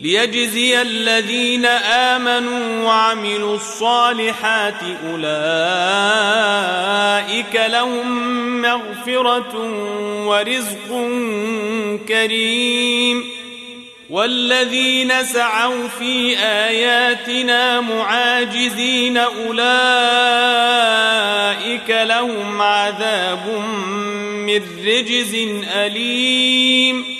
ليجزي الذين آمنوا وعملوا الصالحات أولئك لهم مغفرة ورزق كريم. والذين سعوا في آياتنا معاجزين أولئك لهم عذاب من رجز أليم.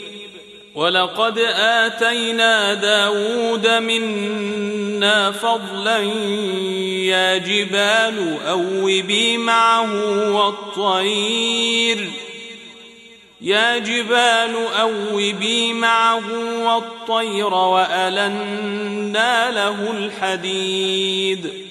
ولقد آتينا داود منا فضلا يا جبال أوبي معه والطير. يا جبال أوبي معه والطير وألنا له الحديد.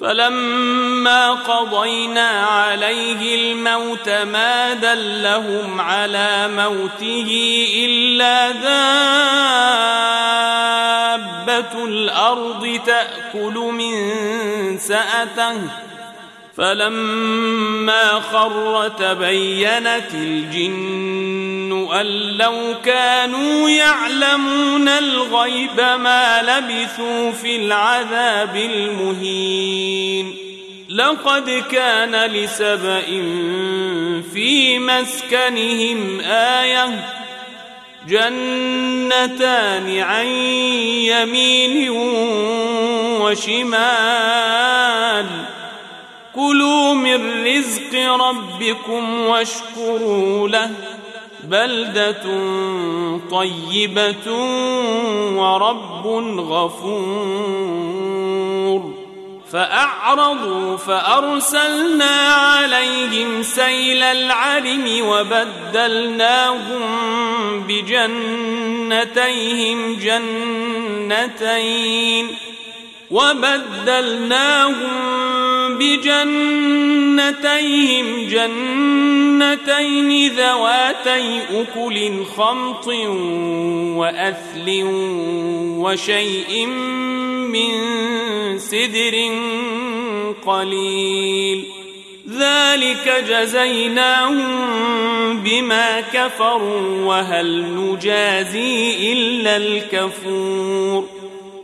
فلما قضينا عليه الموت ما دلهم على موته إلا دابة الأرض تأكل من سأته. فلما خر تبينت الجن أن لو كانوا يعلمون الغيب ما لبثوا في العذاب المهين. لقد كان لسبإ في مسكنهم آية جنتان عن يمين وشمال. كلوا من رزق ربكم واشكروا له. بلدة طيبة ورب غفور. فأعرضوا فأرسلنا عليهم سيل العرم وبدلناهم بجنتيهم جنتين. وبدلناهم بجنتيهم جنتين ذواتي أكل خمط وأثل وشيء من سدر قليل. ذلك جزيناهم بما كفروا وهل نجازي إلا الكفور.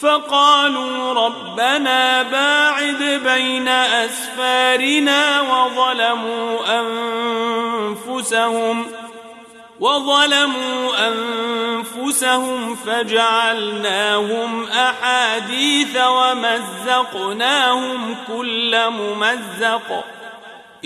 فقالوا ربنا باعد بين أسفارنا وظلموا أنفسهم وظلموا أنفسهم فجعلناهم أحاديث ومزقناهم كل ممزق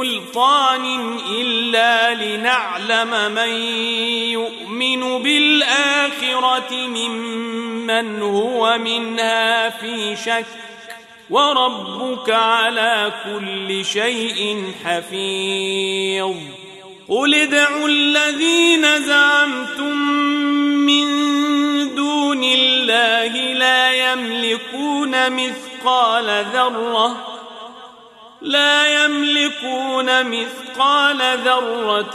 سلطان إلا لنعلم من يؤمن بالآخرة ممن هو منها في شك وربك على كل شيء حفيظ قل ادعوا الذين زعمتم من دون الله لا يملكون مثقال ذره لا يملكون مثقال ذرة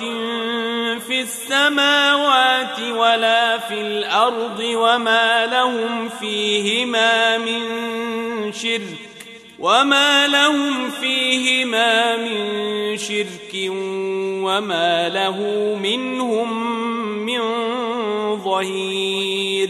في السماوات ولا في الأرض وما لهم فيهما من شرك وما لهم فيهما من شرك وما له منهم من ظهير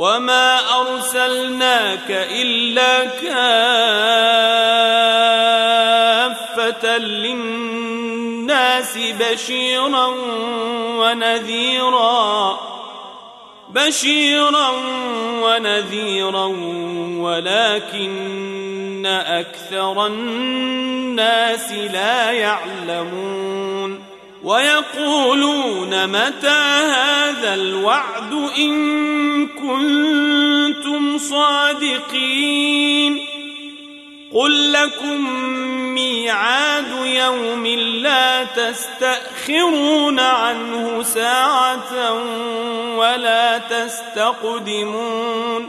وما أرسلناك إلا كافة للناس بشيرا ونذيرا بشيرا ونذيرا ولكن أكثر الناس لا يعلمون ويقولون متى هذا الوعد إن كنتم صادقين قل لكم ميعاد يوم لا تستأخرون عنه ساعة ولا تستقدمون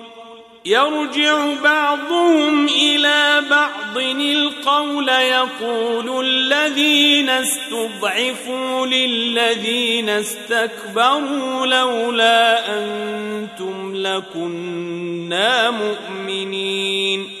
يرجع بعضهم إلى بعض القول يقول الذين استضعفوا للذين استكبروا لولا أنتم لكنا مؤمنين.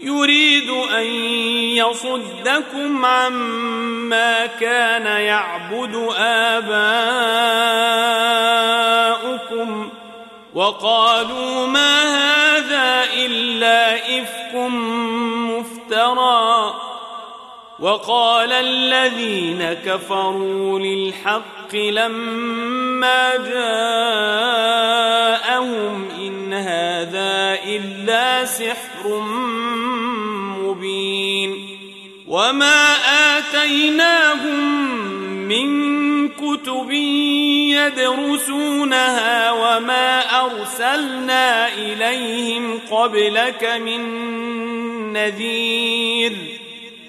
يريد أن يصدكم عما كان يعبد آباؤكم وقالوا ما هذا إلا إفك مفترى وقال الذين كفروا للحق لما جاءهم إن هذا إلا سحر مبين وما آتيناهم من كتب يدرسونها وما أرسلنا إليهم قبلك من نذير